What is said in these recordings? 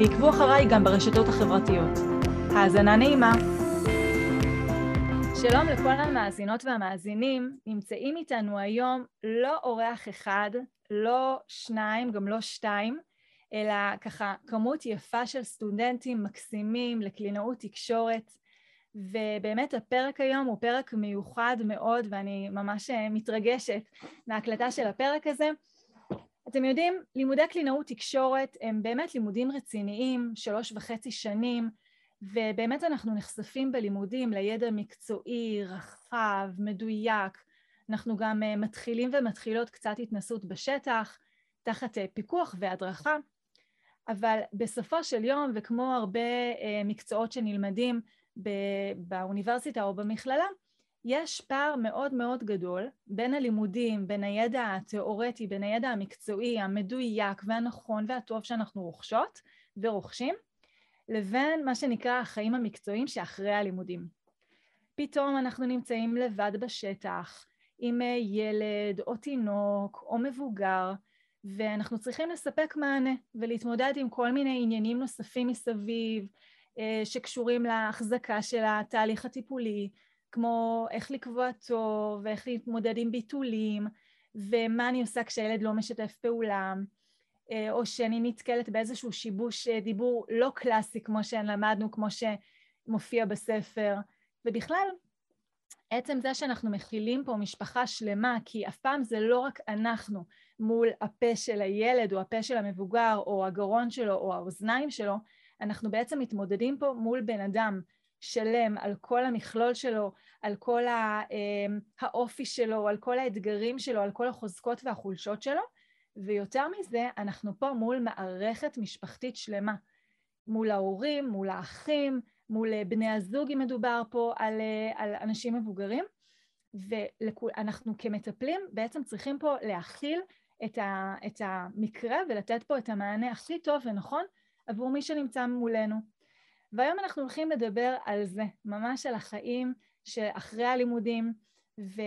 ועקבו אחריי גם ברשתות החברתיות. האזנה נעימה. שלום לכל המאזינות והמאזינים, נמצאים איתנו היום לא אורח אחד, לא שניים, גם לא שתיים, אלא ככה כמות יפה של סטודנטים מקסימים לקלינאות תקשורת, ובאמת הפרק היום הוא פרק מיוחד מאוד ואני ממש מתרגשת מההקלטה של הפרק הזה. אתם יודעים, לימודי קלינאות תקשורת הם באמת לימודים רציניים, שלוש וחצי שנים, ובאמת אנחנו נחשפים בלימודים לידע מקצועי, רחב, מדויק. אנחנו גם אה, מתחילים ומתחילות קצת התנסות בשטח, תחת אה, פיקוח והדרכה, אבל בסופו של יום, וכמו הרבה אה, מקצועות שנלמדים באוניברסיטה או במכללה, יש פער מאוד מאוד גדול בין הלימודים, בין הידע התיאורטי, בין הידע המקצועי, המדויק והנכון והטוב שאנחנו רוכשות ורוכשים, לבין מה שנקרא החיים המקצועיים שאחרי הלימודים. פתאום אנחנו נמצאים לבד בשטח, עם ילד או תינוק או מבוגר, ואנחנו צריכים לספק מענה ולהתמודד עם כל מיני עניינים נוספים מסביב, אה, שקשורים להחזקה של התהליך הטיפולי, כמו איך לקבוע תור ואיך להתמודד עם ביטולים ומה אני עושה כשהילד לא משתף פעולה אה, או שאני נתקלת באיזשהו שיבוש אה, דיבור לא קלאסי כמו שלמדנו, כמו שמופיע בספר. ובכלל עצם זה שאנחנו מכילים פה משפחה שלמה כי אף פעם זה לא רק אנחנו מול הפה של הילד או הפה של המבוגר או הגרון שלו או האוזניים שלו אנחנו בעצם מתמודדים פה מול בן אדם שלם על כל המכלול שלו, על כל אמ, האופי שלו, על כל האתגרים שלו, על כל החוזקות והחולשות שלו, ויותר מזה, אנחנו פה מול מערכת משפחתית שלמה, מול ההורים, מול האחים, מול בני הזוג אם מדובר פה על, על אנשים מבוגרים, ואנחנו כמטפלים בעצם צריכים פה להכיל את, ה, את המקרה ולתת פה את המענה הכי טוב ונכון עבור מי שנמצא מולנו. והיום אנחנו הולכים לדבר על זה, ממש על החיים שאחרי הלימודים, ו,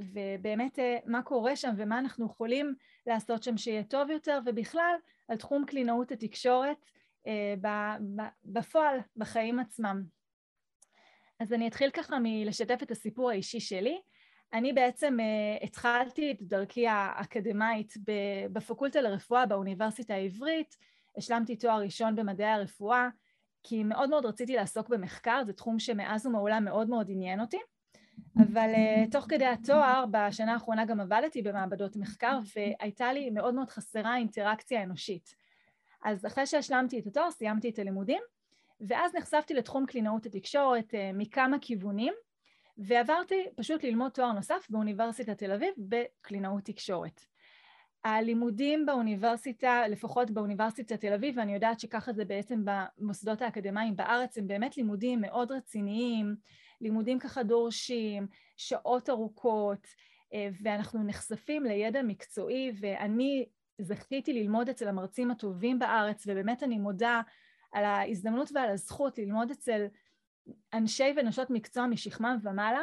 ובאמת אה, מה קורה שם ומה אנחנו יכולים לעשות שם שיהיה טוב יותר, ובכלל על תחום קלינאות התקשורת אה, בפועל, בחיים עצמם. אז אני אתחיל ככה מלשתף את הסיפור האישי שלי. אני בעצם uh, התחלתי את דרכי האקדמאית בפקולטה לרפואה באוניברסיטה העברית, השלמתי תואר ראשון במדעי הרפואה, כי מאוד מאוד רציתי לעסוק במחקר, זה תחום שמאז ומעולם מאוד מאוד עניין אותי, אבל uh, תוך כדי התואר, בשנה האחרונה גם עבדתי במעבדות מחקר, והייתה לי מאוד מאוד חסרה אינטראקציה אנושית. אז אחרי שהשלמתי את התואר, סיימתי את הלימודים, ואז נחשפתי לתחום קלינאות התקשורת uh, מכמה כיוונים, ועברתי פשוט ללמוד תואר נוסף באוניברסיטת תל אביב בקלינאות תקשורת. הלימודים באוניברסיטה, לפחות באוניברסיטת תל אביב, ואני יודעת שככה זה בעצם במוסדות האקדמיים בארץ, הם באמת לימודים מאוד רציניים, לימודים ככה דורשים, שעות ארוכות, אה, ואנחנו נחשפים לידע מקצועי, ואני זכיתי ללמוד אצל המרצים הטובים בארץ, ובאמת אני מודה על ההזדמנות ועל הזכות ללמוד אצל אנשי ונשות מקצוע משכמם ומעלה,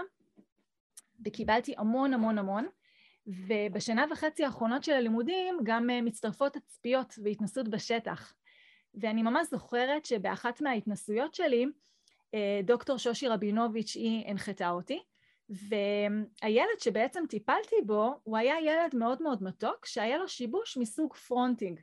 וקיבלתי המון המון המון. ובשנה וחצי האחרונות של הלימודים גם אה, מצטרפות תצפיות והתנסות בשטח. ואני ממש זוכרת שבאחת מההתנסויות שלי, אה, דוקטור שושי רבינוביץ' היא הנחתה אותי, והילד שבעצם טיפלתי בו, הוא היה ילד מאוד מאוד מתוק, שהיה לו שיבוש מסוג fronting.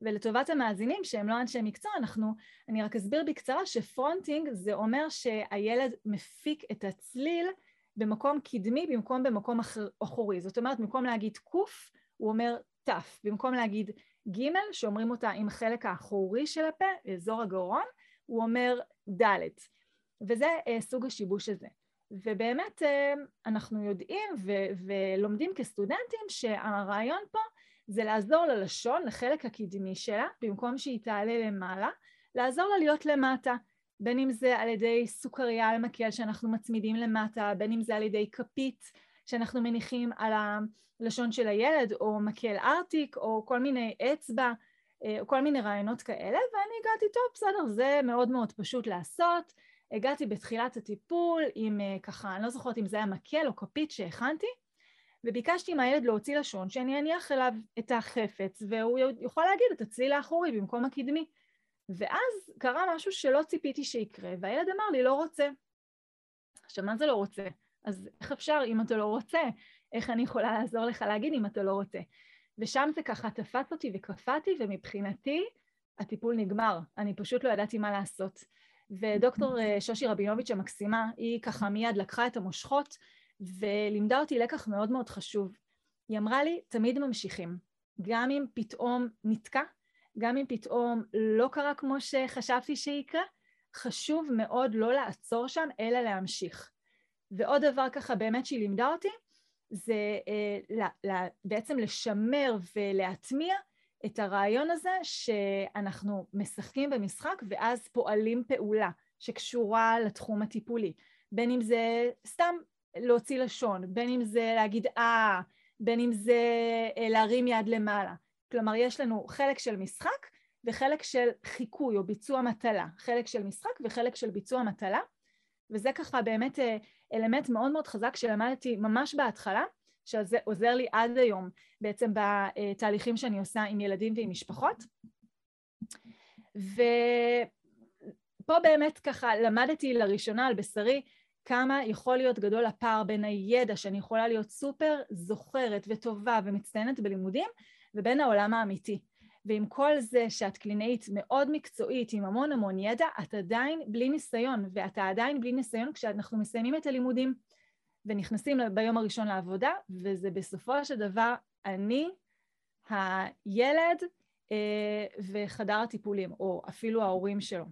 ולטובת המאזינים שהם לא אנשי מקצוע, אנחנו, אני רק אסביר בקצרה שפרונטינג זה אומר שהילד מפיק את הצליל במקום קדמי במקום במקום אחורי. זאת אומרת, במקום להגיד קוף, הוא אומר תף. במקום להגיד ג', שאומרים אותה עם החלק האחורי של הפה, אזור הגרון, הוא אומר ד'. וזה אה, סוג השיבוש הזה. ובאמת אה, אנחנו יודעים ו- ולומדים כסטודנטים שהרעיון פה זה לעזור ללשון, לחלק הקדמי שלה, במקום שהיא תעלה למעלה, לעזור לה להיות למטה, בין אם זה על ידי סוכריה על מקל שאנחנו מצמידים למטה, בין אם זה על ידי כפית שאנחנו מניחים על הלשון של הילד, או מקל ארטיק, או כל מיני אצבע, אה, או כל מיני רעיונות כאלה, ואני הגעתי, טוב, בסדר, זה מאוד מאוד פשוט לעשות. הגעתי בתחילת הטיפול עם אה, ככה, אני לא זוכרת אם זה היה מקל או כפית שהכנתי, וביקשתי מהילד להוציא לשון שאני אניח אליו את החפץ, והוא יוכל להגיד את הצליל האחורי במקום הקדמי. ואז קרה משהו שלא ציפיתי שיקרה, והילד אמר לי, לא רוצה. עכשיו, מה זה לא רוצה? אז איך אפשר אם אתה לא רוצה? איך אני יכולה לעזור לך להגיד אם אתה לא רוצה? ושם זה ככה תפס אותי וקפאתי, ומבחינתי הטיפול נגמר. אני פשוט לא ידעתי מה לעשות. ודוקטור אה, שושי רבינוביץ' המקסימה, היא ככה מיד לקחה את המושכות ולימדה אותי לקח מאוד מאוד חשוב. היא אמרה לי, תמיד ממשיכים. גם אם פתאום נתקע, גם אם פתאום לא קרה כמו שחשבתי שיקרה, חשוב מאוד לא לעצור שם, אלא להמשיך. ועוד דבר ככה באמת שהיא לימדה אותי, זה אה, לה, לה, בעצם לשמר ולהטמיע את הרעיון הזה שאנחנו משחקים במשחק ואז פועלים פעולה שקשורה לתחום הטיפולי. בין אם זה סתם להוציא לשון, בין אם זה להגיד אה, בין אם זה אה, להרים יד למעלה. כלומר, יש לנו חלק של משחק וחלק של חיקוי או ביצוע מטלה. חלק של משחק וחלק של ביצוע מטלה. וזה ככה באמת אה, אלמנט מאוד מאוד חזק שלמדתי ממש בהתחלה, שזה עוזר לי עד היום בעצם בתהליכים שאני עושה עם ילדים ועם משפחות. ופה באמת ככה למדתי לראשונה על בשרי כמה יכול להיות גדול הפער בין הידע שאני יכולה להיות סופר זוכרת וטובה ומצטיינת בלימודים ובין העולם האמיתי. ועם כל זה שאת קלינאית מאוד מקצועית עם המון המון ידע, את עדיין בלי ניסיון, ואתה עדיין בלי ניסיון כשאנחנו מסיימים את הלימודים ונכנסים ביום הראשון לעבודה, וזה בסופו של דבר אני, הילד אה, וחדר הטיפולים, או אפילו ההורים שלו.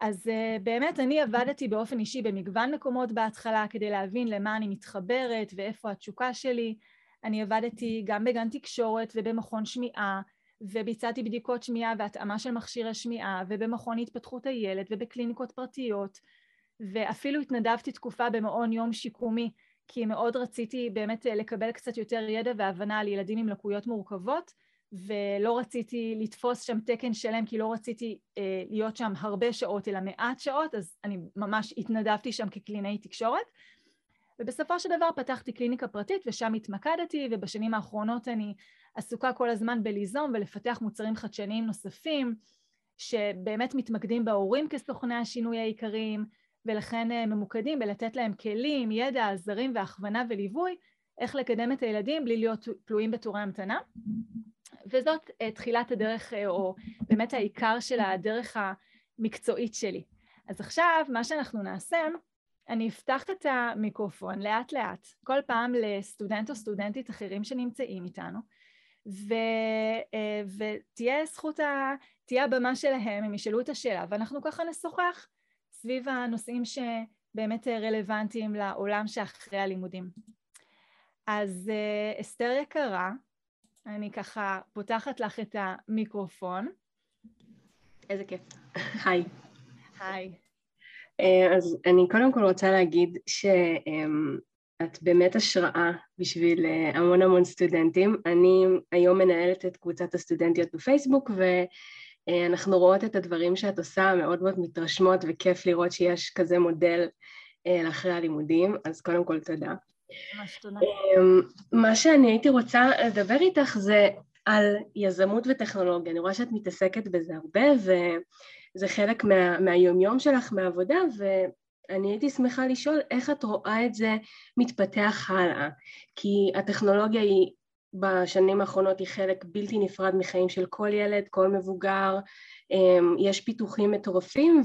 אז uh, באמת אני עבדתי באופן אישי במגוון מקומות בהתחלה כדי להבין למה אני מתחברת ואיפה התשוקה שלי. אני עבדתי גם בגן תקשורת ובמכון שמיעה, וביצעתי בדיקות שמיעה והתאמה של מכשירי שמיעה, ובמכון התפתחות הילד ובקליניקות פרטיות, ואפילו התנדבתי תקופה במעון יום שיקומי, כי מאוד רציתי באמת אה, לקבל קצת יותר ידע והבנה על ילדים עם לקויות מורכבות, ולא רציתי לתפוס שם תקן שלם כי לא רציתי אה, להיות שם הרבה שעות אלא מעט שעות אז אני ממש התנדבתי שם כקלינאי תקשורת ובסופו של דבר פתחתי קליניקה פרטית ושם התמקדתי ובשנים האחרונות אני עסוקה כל הזמן בליזום ולפתח מוצרים חדשניים נוספים שבאמת מתמקדים בהורים כסוכני השינוי העיקריים ולכן אה, ממוקדים בלתת להם כלים, ידע, עזרים והכוונה וליווי איך לקדם את הילדים בלי להיות תלויים בתורי המתנה וזאת uh, תחילת הדרך, uh, או באמת העיקר של הדרך המקצועית שלי. אז עכשיו, מה שאנחנו נעשה, אני אפתח את המיקרופון לאט לאט, כל פעם לסטודנט או סטודנטית אחרים שנמצאים איתנו, ו, uh, ותהיה זכות, ה, תהיה הבמה שלהם, הם ישאלו את השאלה, ואנחנו ככה נשוחח סביב הנושאים שבאמת רלוונטיים לעולם שאחרי הלימודים. אז אסתר יקרה, אני ככה פותחת לך את המיקרופון. איזה כיף. היי. היי. אה, אז אני קודם כל רוצה להגיד שאת באמת השראה בשביל אה, המון המון סטודנטים. אני היום מנהלת את קבוצת הסטודנטיות בפייסבוק ואנחנו רואות את הדברים שאת עושה, מאוד מאוד מתרשמות וכיף לראות שיש כזה מודל אה, לאחרי הלימודים, אז קודם כל תודה. אמ, מה שאני הייתי רוצה לדבר איתך זה על יזמות וטכנולוגיה. אני רואה שאת מתעסקת בזה הרבה, וזה חלק מה, מהיומיום שלך, מהעבודה, ואני הייתי שמחה לשאול איך את רואה את זה מתפתח הלאה. כי הטכנולוגיה היא בשנים האחרונות היא חלק בלתי נפרד מחיים של כל ילד, כל מבוגר, אמ, יש פיתוחים מטורפים,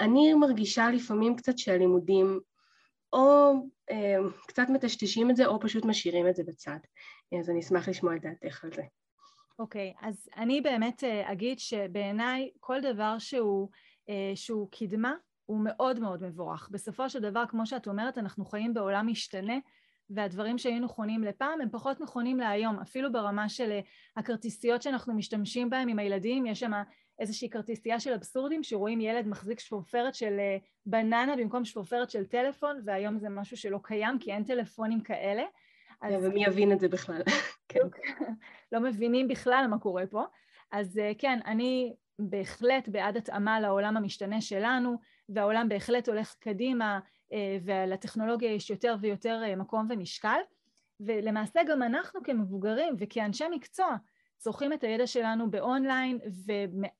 ואני מרגישה לפעמים קצת שהלימודים או אה, קצת מטשטשים את זה או פשוט משאירים את זה בצד. אז אני אשמח לשמוע את דעתך על זה. אוקיי, okay, אז אני באמת אה, אגיד שבעיניי כל דבר שהוא, אה, שהוא קדמה הוא מאוד מאוד מבורך. בסופו של דבר, כמו שאת אומרת, אנחנו חיים בעולם משתנה, והדברים שהיו נכונים לפעם הם פחות נכונים להיום, אפילו ברמה של אה, הכרטיסיות שאנחנו משתמשים בהם עם הילדים, יש שם איזושהי כרטיסייה של אבסורדים שרואים ילד מחזיק שפורפרת של בננה במקום שפורפרת של טלפון והיום זה משהו שלא קיים כי אין טלפונים כאלה. אז... ומי יבין את זה בכלל? כן. לא מבינים בכלל מה קורה פה. אז אה, כן, אני בהחלט בעד התאמה לעולם המשתנה שלנו, והעולם בהחלט הולך קדימה, אה, ולטכנולוגיה יש יותר ויותר מקום ומשקל. ולמעשה גם אנחנו כמבוגרים וכאנשי מקצוע צורכים את הידע שלנו באונליין,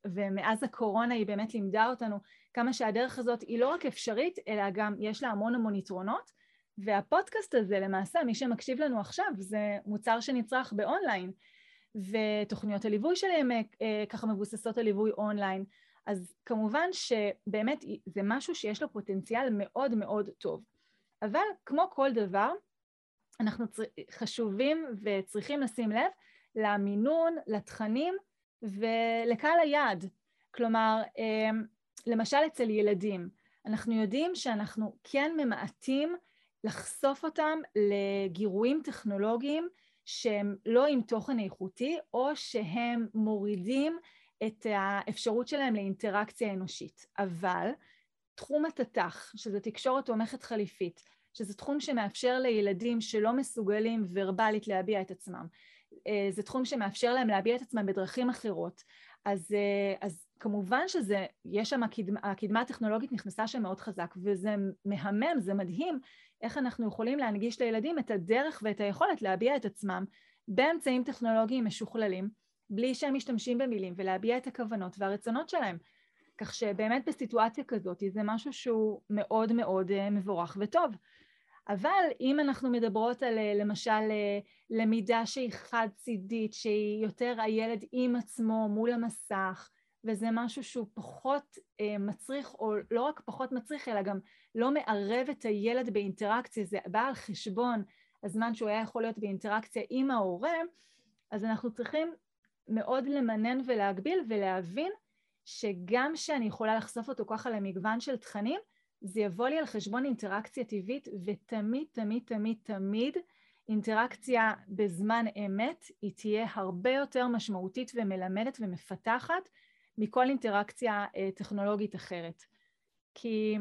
ומאז הקורונה היא באמת לימדה אותנו כמה שהדרך הזאת היא לא רק אפשרית, אלא גם יש לה המון המון יתרונות, והפודקאסט הזה למעשה, מי שמקשיב לנו עכשיו, זה מוצר שנצרך באונליין, ותוכניות הליווי שלהם אה, ככה מבוססות על ליווי אונליין, אז כמובן שבאמת זה משהו שיש לו פוטנציאל מאוד מאוד טוב. אבל כמו כל דבר, אנחנו חשובים וצריכים לשים לב למינון, לתכנים ולקהל היעד. כלומר, אמ, למשל אצל ילדים, אנחנו יודעים שאנחנו כן ממעטים לחשוף אותם לגירויים טכנולוגיים שהם לא עם תוכן איכותי או שהם מורידים את האפשרות שלהם לאינטראקציה אנושית. אבל תחום התת"ח, שזה תקשורת תומכת חליפית, שזה תחום שמאפשר לילדים שלא מסוגלים ורבלית להביע את עצמם, אה, זה תחום שמאפשר להם להביע את עצמם בדרכים אחרות. אז, אה, אז כמובן שזה, יש שם, הקדמה, הקדמה הטכנולוגית נכנסה שם מאוד חזק, וזה מהמם, זה מדהים איך אנחנו יכולים להנגיש לילדים את הדרך ואת היכולת להביע את עצמם באמצעים טכנולוגיים משוכללים, בלי שהם משתמשים במילים, ולהביע את הכוונות והרצונות שלהם. כך שבאמת בסיטואציה כזאת זה משהו שהוא מאוד מאוד אה, מבורך וטוב. אבל אם אנחנו מדברות על אה, למשל אה, למידה שהיא חד צידית, שהיא יותר הילד עם עצמו מול המסך, וזה משהו שהוא פחות אה, מצריך, או לא רק פחות מצריך, אלא גם לא מערב את הילד באינטראקציה, זה בא על חשבון הזמן שהוא היה יכול להיות באינטראקציה עם ההורה, אז אנחנו צריכים מאוד למנן ולהגביל ולהבין שגם שאני יכולה לחשוף אותו ככה למגוון של תכנים, זה יבוא לי על חשבון אינטראקציה טבעית, ותמיד, תמיד, תמיד, תמיד אינטראקציה בזמן אמת היא תהיה הרבה יותר משמעותית ומלמדת ומפתחת מכל אינטראקציה אה, טכנולוגית אחרת. כי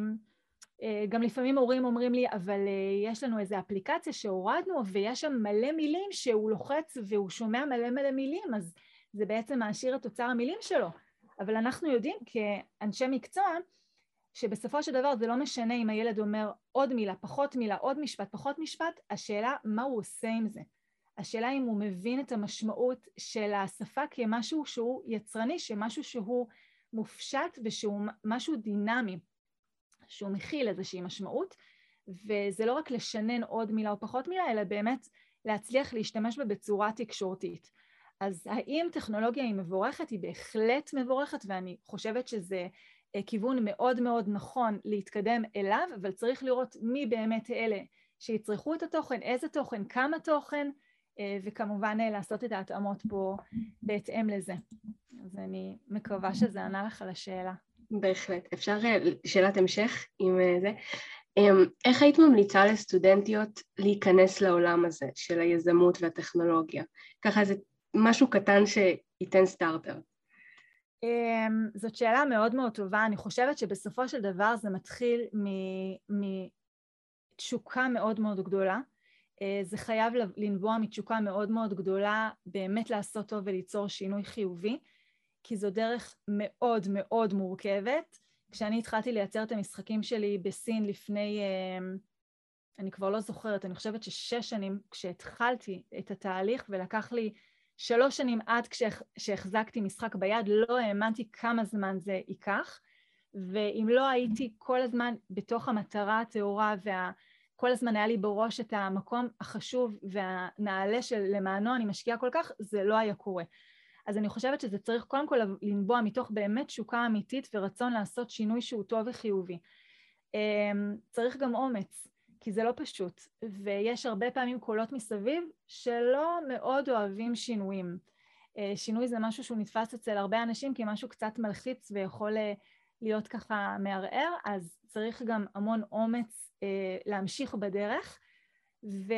אה, גם לפעמים הורים אומרים לי, אבל אה, יש לנו איזו אפליקציה שהורדנו ויש שם מלא מילים שהוא לוחץ והוא שומע מלא מלא מילים, אז זה בעצם מעשיר את אוצר המילים שלו. אבל אנחנו יודעים כאנשי מקצוע שבסופו של דבר זה לא משנה אם הילד אומר עוד מילה, פחות מילה, עוד משפט, פחות משפט, השאלה מה הוא עושה עם זה. השאלה אם הוא מבין את המשמעות של השפה כמשהו שהוא יצרני, שמשהו שהוא מופשט ושהוא משהו דינמי, שהוא מכיל איזושהי משמעות, וזה לא רק לשנן עוד מילה או פחות מילה, אלא באמת להצליח להשתמש בה בצורה תקשורתית. אז האם טכנולוגיה היא מבורכת? היא בהחלט מבורכת, ואני חושבת שזה אה, כיוון מאוד מאוד נכון להתקדם אליו, אבל צריך לראות מי באמת אלה שיצרכו את התוכן, איזה תוכן, כמה תוכן, וכמובן אה, לעשות את ההתאמות פה בהתאם לזה. אז אני מקווה שזה ענה לך על השאלה. בהחלט. אפשר שאלת המשך עם זה? אמ, איך היית ממליצה לסטודנטיות להיכנס לעולם הזה של היזמות והטכנולוגיה? ככה זה משהו קטן שייתן סטארטר. אמ, זאת שאלה מאוד מאוד טובה, אני חושבת שבסופו של דבר זה מתחיל מתשוקה מאוד מאוד גדולה, אה, זה חייב לנבוע מתשוקה מאוד מאוד גדולה באמת לעשות טוב וליצור שינוי חיובי, כי זו דרך מאוד מאוד מורכבת. כשאני התחלתי לייצר את המשחקים שלי בסין לפני, אמ, אני כבר לא זוכרת, אני חושבת ששש שנים כשהתחלתי את התהליך ולקח לי שלוש שנים עד כשהחזקתי משחק ביד, לא האמנתי כמה זמן זה ייקח, ואם לא הייתי כל הזמן בתוך המטרה הטהורה וכל הזמן היה לי בראש את המקום החשוב והנעלה של למענו אני משקיעה כל כך, זה לא היה קורה. אז אני חושבת שזה צריך קודם כל לנבוע מתוך באמת תשוקה אמיתית ורצון לעשות שינוי שהוא טוב וחיובי. אמ, צריך גם אומץ. כי זה לא פשוט, ויש הרבה פעמים קולות מסביב שלא מאוד אוהבים שינויים. אה, שינוי זה משהו שהוא נתפס אצל הרבה אנשים כמשהו קצת מלחיץ ויכול אה, להיות ככה מערער, אז צריך גם המון אומץ אה, להמשיך בדרך, ו,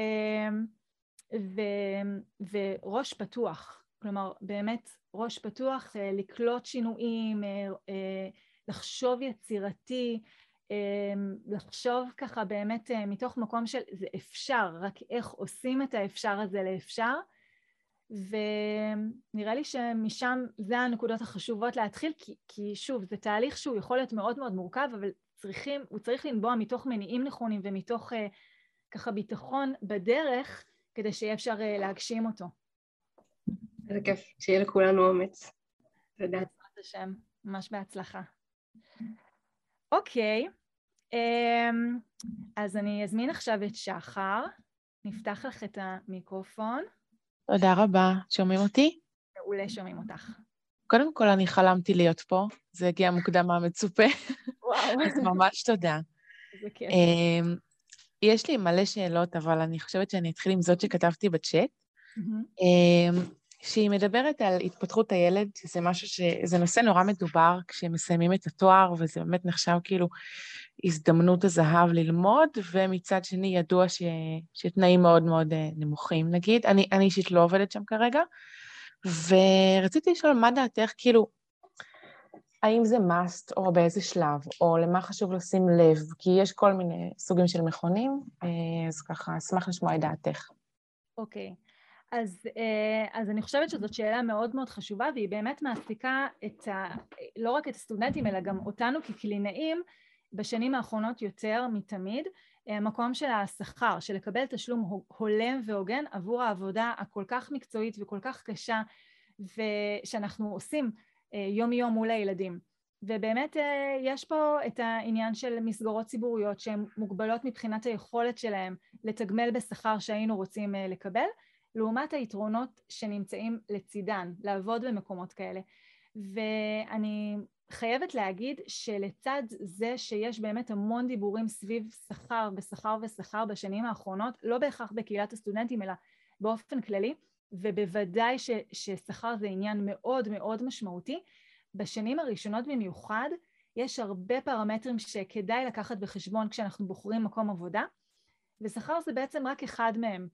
ו, וראש פתוח. כלומר, באמת ראש פתוח, אה, לקלוט שינויים, אה, אה, לחשוב יצירתי, לחשוב ככה באמת מתוך מקום של זה אפשר, רק איך עושים את האפשר הזה לאפשר. ונראה לי שמשם זה הנקודות החשובות להתחיל, כי, כי שוב, זה תהליך שהוא יכול להיות מאוד מאוד מורכב, אבל צריכים, הוא צריך לנבוע מתוך מניעים נכונים ומתוך ככה ביטחון בדרך, כדי שיהיה אפשר להגשים אותו. איזה כיף, שיהיה לכולנו אומץ. תודה. בעזרת השם, ממש בהצלחה. אוקיי, אמ, אז אני אזמין עכשיו את שחר, נפתח לך את המיקרופון. תודה רבה. שומעים אותי? מעולה, שומעים אותך. קודם כל, אני חלמתי להיות פה, זה הגיע מוקדם מהמצופה. וואו. אז ממש תודה. איזה כיף. אמ, יש לי מלא שאלות, אבל אני חושבת שאני אתחיל עם זאת שכתבתי בצ'אט. Mm-hmm. שהיא מדברת על התפתחות הילד, שזה משהו ש... זה נושא נורא מדובר כשמסיימים את התואר, וזה באמת נחשב כאילו הזדמנות הזהב ללמוד, ומצד שני ידוע ש... שתנאים מאוד מאוד אה, נמוכים, נגיד. אני, אני אישית לא עובדת שם כרגע, ורציתי לשאול מה דעתך, כאילו, האם זה must או באיזה שלב, או למה חשוב לשים לב, כי יש כל מיני סוגים של מכונים, אה, אז ככה, אשמח לשמוע את דעתך. אוקיי. Okay. אז, אה, אז אני חושבת שזאת שאלה מאוד מאוד חשובה והיא באמת מעסיקה את ה, לא רק את הסטודנטים אלא גם אותנו כקלינאים בשנים האחרונות יותר מתמיד. המקום של השכר, של לקבל תשלום הולם והוגן עבור העבודה הכל כך מקצועית וכל כך קשה ושאנחנו עושים אה, יום יום מול הילדים. ובאמת אה, יש פה את העניין של מסגרות ציבוריות שהן מוגבלות מבחינת היכולת שלהן לתגמל בשכר שהיינו רוצים לקבל לעומת היתרונות שנמצאים לצידן, לעבוד במקומות כאלה. ואני חייבת להגיד שלצד זה שיש באמת המון דיבורים סביב שכר ושכר ושכר בשנים האחרונות, לא בהכרח בקהילת הסטודנטים אלא באופן כללי, ובוודאי ש, ששכר זה עניין מאוד מאוד משמעותי, בשנים הראשונות במיוחד יש הרבה פרמטרים שכדאי לקחת בחשבון כשאנחנו בוחרים מקום עבודה, ושכר זה בעצם רק אחד מהם.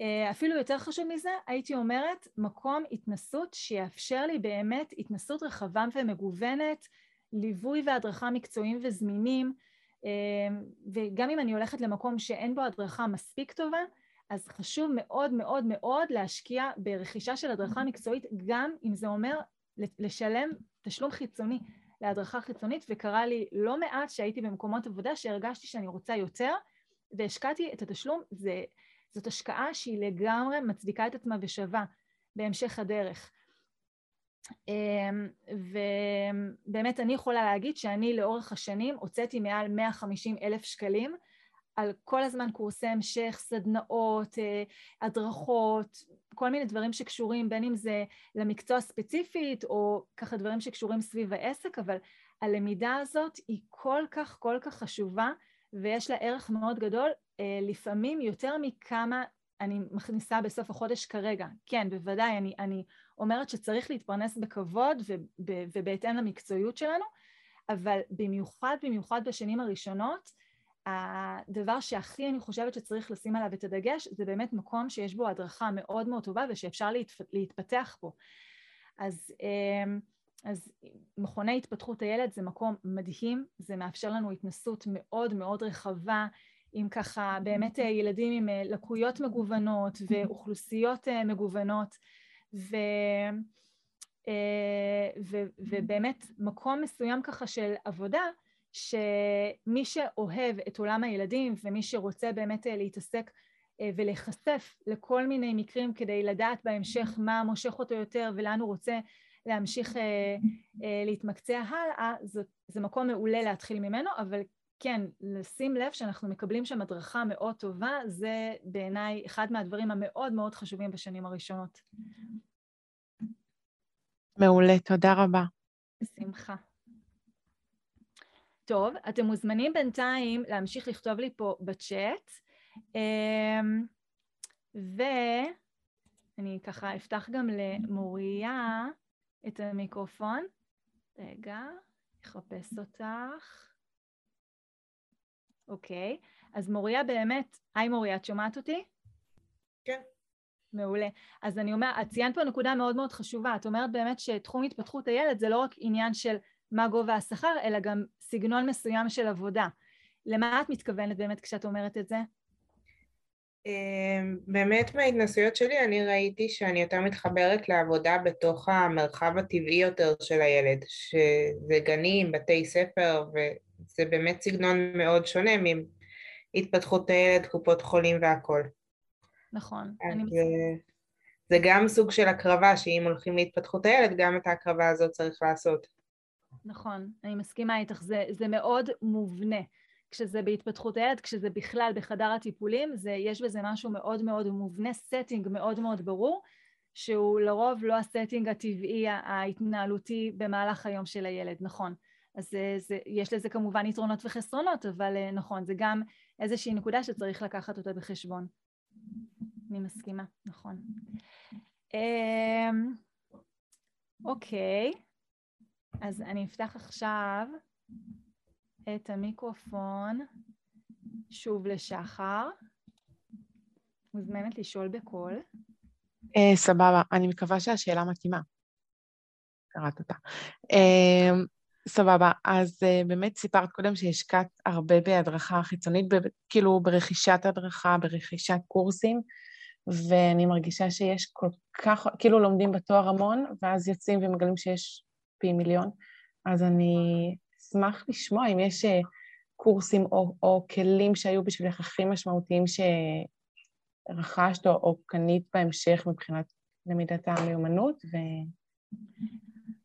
אה, אפילו יותר חשוב מזה, הייתי אומרת, מקום התנסות שיאפשר לי באמת התנסות רחבה ומגוונת, ליווי והדרכה מקצועיים וזמינים, אה, וגם אם אני הולכת למקום שאין בו הדרכה מספיק טובה, אז חשוב מאוד מאוד מאוד להשקיע ברכישה של הדרכה מקצועית, גם אם זה אומר לשלם תשלום חיצוני להדרכה חיצונית, וקרה לי לא מעט שהייתי במקומות עבודה שהרגשתי שאני רוצה יותר, והשקעתי את התשלום, זה... זאת השקעה שהיא לגמרי מצדיקה את עצמה ושווה בהמשך הדרך. אמ, ובאמת אני יכולה להגיד שאני לאורך השנים הוצאתי מעל 150 אלף שקלים על כל הזמן קורסי המשך, סדנאות, אה, הדרכות, כל מיני דברים שקשורים בין אם זה למקצוע ספציפית או ככה דברים שקשורים סביב העסק, אבל הלמידה הזאת היא כל כך כל כך חשובה ויש לה ערך מאוד גדול לפעמים יותר מכמה אני מכניסה בסוף החודש כרגע. כן, בוודאי, אני, אני אומרת שצריך להתפרנס בכבוד וב, ובהתאם למקצועיות שלנו, אבל במיוחד, במיוחד בשנים הראשונות, הדבר שהכי אני חושבת שצריך לשים עליו את הדגש זה באמת מקום שיש בו הדרכה מאוד מאוד טובה ושאפשר להתפתח בו. אז, אה, אז מכוני התפתחות הילד זה מקום מדהים, זה מאפשר לנו התנסות מאוד מאוד רחבה עם ככה באמת אה, ילדים עם אה, לקויות מגוונות ואוכלוסיות אה, מגוונות ו, ו, ובאמת מקום מסוים ככה של עבודה שמי שאוהב את עולם הילדים ומי שרוצה באמת להתעסק ולהיחשף לכל מיני מקרים כדי לדעת בהמשך מה מושך אותו יותר ולאן הוא רוצה להמשיך להתמקצע הלאה, זה, זה מקום מעולה להתחיל ממנו, אבל כן, לשים לב שאנחנו מקבלים שם הדרכה מאוד טובה, זה בעיניי אחד מהדברים המאוד מאוד חשובים בשנים הראשונות. מעולה, תודה רבה. בשמחה. טוב, אתם מוזמנים בינתיים להמשיך לכתוב לי פה בצ'אט, אמ, ואני ככה אפתח גם למוריה את המיקרופון. רגע, אחפש אותך. אוקיי, אז מוריה באמת, היי מוריה, את שומעת אותי? כן. מעולה. אז אני אומרת, את ציינת פה נקודה מאוד מאוד חשובה, את אומרת באמת שתחום התפתחות הילד זה לא רק עניין של מה גובה השכר, אלא גם סגנון מסוים של עבודה. למה את מתכוונת באמת כשאת אומרת את זה? אמ, באמת מההתנסויות שלי אני ראיתי שאני יותר מתחברת לעבודה בתוך המרחב הטבעי יותר של הילד, שזה גנים, בתי ספר, וזה באמת סגנון מאוד שונה מהתפתחות הילד, קופות חולים והכל. נכון. אני זה, זה גם סוג של הקרבה, שאם הולכים להתפתחות הילד, גם את ההקרבה הזאת צריך לעשות. נכון, אני מסכימה איתך, זה, זה מאוד מובנה. כשזה בהתפתחות הילד, כשזה בכלל בחדר הטיפולים, זה, יש בזה משהו מאוד מאוד מובנה, setting מאוד מאוד ברור, שהוא לרוב לא ה setting הטבעי ההתנהלותי במהלך היום של הילד, נכון. אז זה, זה, יש לזה כמובן יתרונות וחסרונות, אבל אה, נכון, זה גם איזושהי נקודה שצריך לקחת אותה בחשבון. אני מסכימה, נכון. אמ, אוקיי, אז אני אפתח עכשיו את המיקרופון שוב לשחר. מוזמנת לשאול בקול. Uh, סבבה, אני מקווה שהשאלה מתאימה. קראת אותה. סבבה, אז uh, באמת סיפרת קודם שהשקעת הרבה בהדרכה חיצונית, ב- כאילו ברכישת הדרכה, ברכישת קורסים, ואני מרגישה שיש כל כך, כאילו לומדים בתואר המון, ואז יוצאים ומגלים שיש פי מיליון, אז אני אשמח לשמוע אם יש אה, קורסים או, או כלים שהיו בשבילך הכי משמעותיים שרכשת או, או קנית בהמשך מבחינת למידת המיומנות. ו...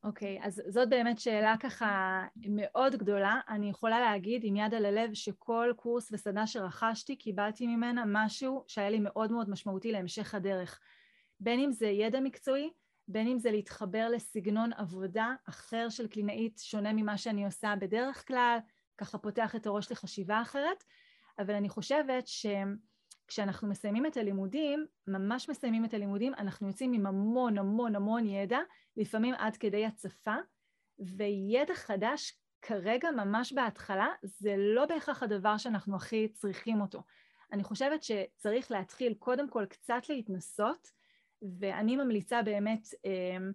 אוקיי, okay, אז זאת באמת שאלה ככה מאוד גדולה. אני יכולה להגיד עם יד על הלב שכל קורס וסדנה שרכשתי, קיבלתי ממנה משהו שהיה לי מאוד מאוד משמעותי להמשך הדרך. בין אם זה ידע מקצועי, בין אם זה להתחבר לסגנון עבודה אחר של קלינאית שונה ממה שאני עושה בדרך כלל, ככה פותח את הראש לחשיבה אחרת, אבל אני חושבת שכשאנחנו מסיימים את הלימודים, ממש מסיימים את הלימודים, אנחנו יוצאים עם המון המון המון ידע, לפעמים עד כדי הצפה, וידע חדש כרגע ממש בהתחלה זה לא בהכרח הדבר שאנחנו הכי צריכים אותו. אני חושבת שצריך להתחיל קודם כל קצת להתנסות ואני ממליצה באמת, אמ,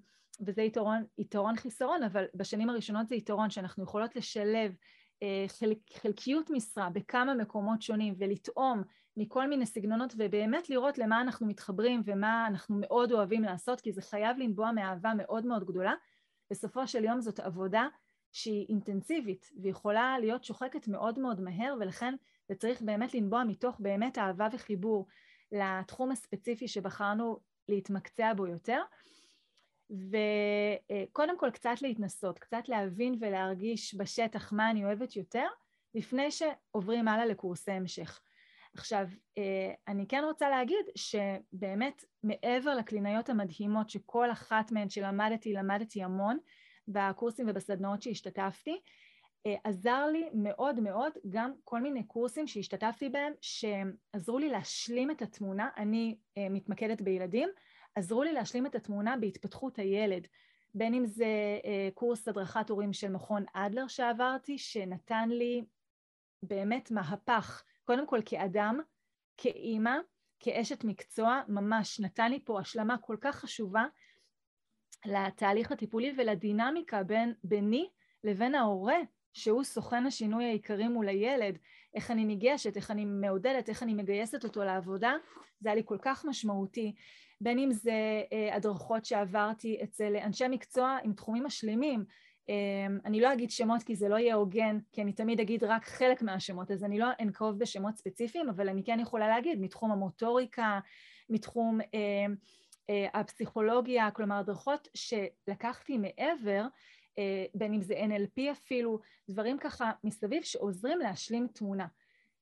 וזה יתרון, יתרון חיסרון, אבל בשנים הראשונות זה יתרון שאנחנו יכולות לשלב אה, חלק, חלקיות משרה בכמה מקומות שונים ולטעום מכל מיני סגנונות ובאמת לראות למה אנחנו מתחברים ומה אנחנו מאוד אוהבים לעשות כי זה חייב לנבוע מאהבה מאוד מאוד גדולה. בסופו של יום זאת עבודה שהיא אינטנסיבית ויכולה להיות שוחקת מאוד מאוד מהר ולכן זה צריך באמת לנבוע מתוך באמת אהבה וחיבור לתחום הספציפי שבחרנו להתמקצע בו יותר. וקודם כל קצת להתנסות, קצת להבין ולהרגיש בשטח מה אני אוהבת יותר, לפני שעוברים הלאה לקורסי המשך. עכשיו, אני כן רוצה להגיד שבאמת מעבר לקלינאיות המדהימות שכל אחת מהן שלמדתי, למדתי המון בקורסים ובסדנאות שהשתתפתי, עזר לי מאוד מאוד גם כל מיני קורסים שהשתתפתי בהם שעזרו לי להשלים את התמונה, אני מתמקדת בילדים, עזרו לי להשלים את התמונה בהתפתחות הילד, בין אם זה קורס הדרכת הורים של מכון אדלר שעברתי, שנתן לי באמת מהפך, קודם כל כאדם, כאימא, כאשת מקצוע, ממש נתן לי פה השלמה כל כך חשובה לתהליך הטיפולי ולדינמיקה בין ביני לבין ההורה שהוא סוכן השינוי העיקרי מול הילד, איך אני ניגשת, איך אני מעודדת, איך אני מגייסת אותו לעבודה, זה היה לי כל כך משמעותי. בין אם זה אה, הדרכות שעברתי אצל אנשי מקצוע עם תחומים משלימים, אמ, אני לא אגיד שמות כי זה לא יהיה הוגן, כי אני תמיד אגיד רק חלק מהשמות, אז אני לא אנקוב בשמות ספציפיים, אבל אני כן יכולה להגיד מתחום המוטוריקה, מתחום אה, אה, הפסיכולוגיה, כלומר הדרכות שלקחתי מעבר אה, בין אם זה NLP אפילו, דברים ככה מסביב שעוזרים להשלים תמונה.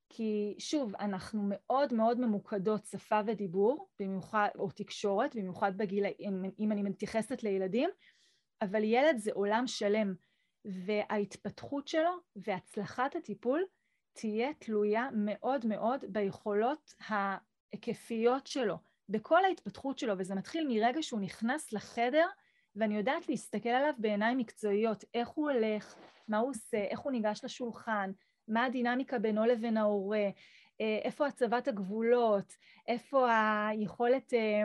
כי שוב, אנחנו מאוד מאוד ממוקדות שפה ודיבור, במיוחד, או תקשורת, במיוחד בגיל, אם, אם אני מתייחסת לילדים, אבל ילד זה עולם שלם, וההתפתחות שלו והצלחת הטיפול תהיה תלויה מאוד מאוד ביכולות ההיקפיות שלו, בכל ההתפתחות שלו, וזה מתחיל מרגע שהוא נכנס לחדר ואני יודעת להסתכל עליו בעיניים מקצועיות, איך הוא הולך, מה הוא עושה, איך הוא ניגש לשולחן, מה הדינמיקה בינו לבין ההורה, אה, איפה הצבת הגבולות, איפה היכולת אה,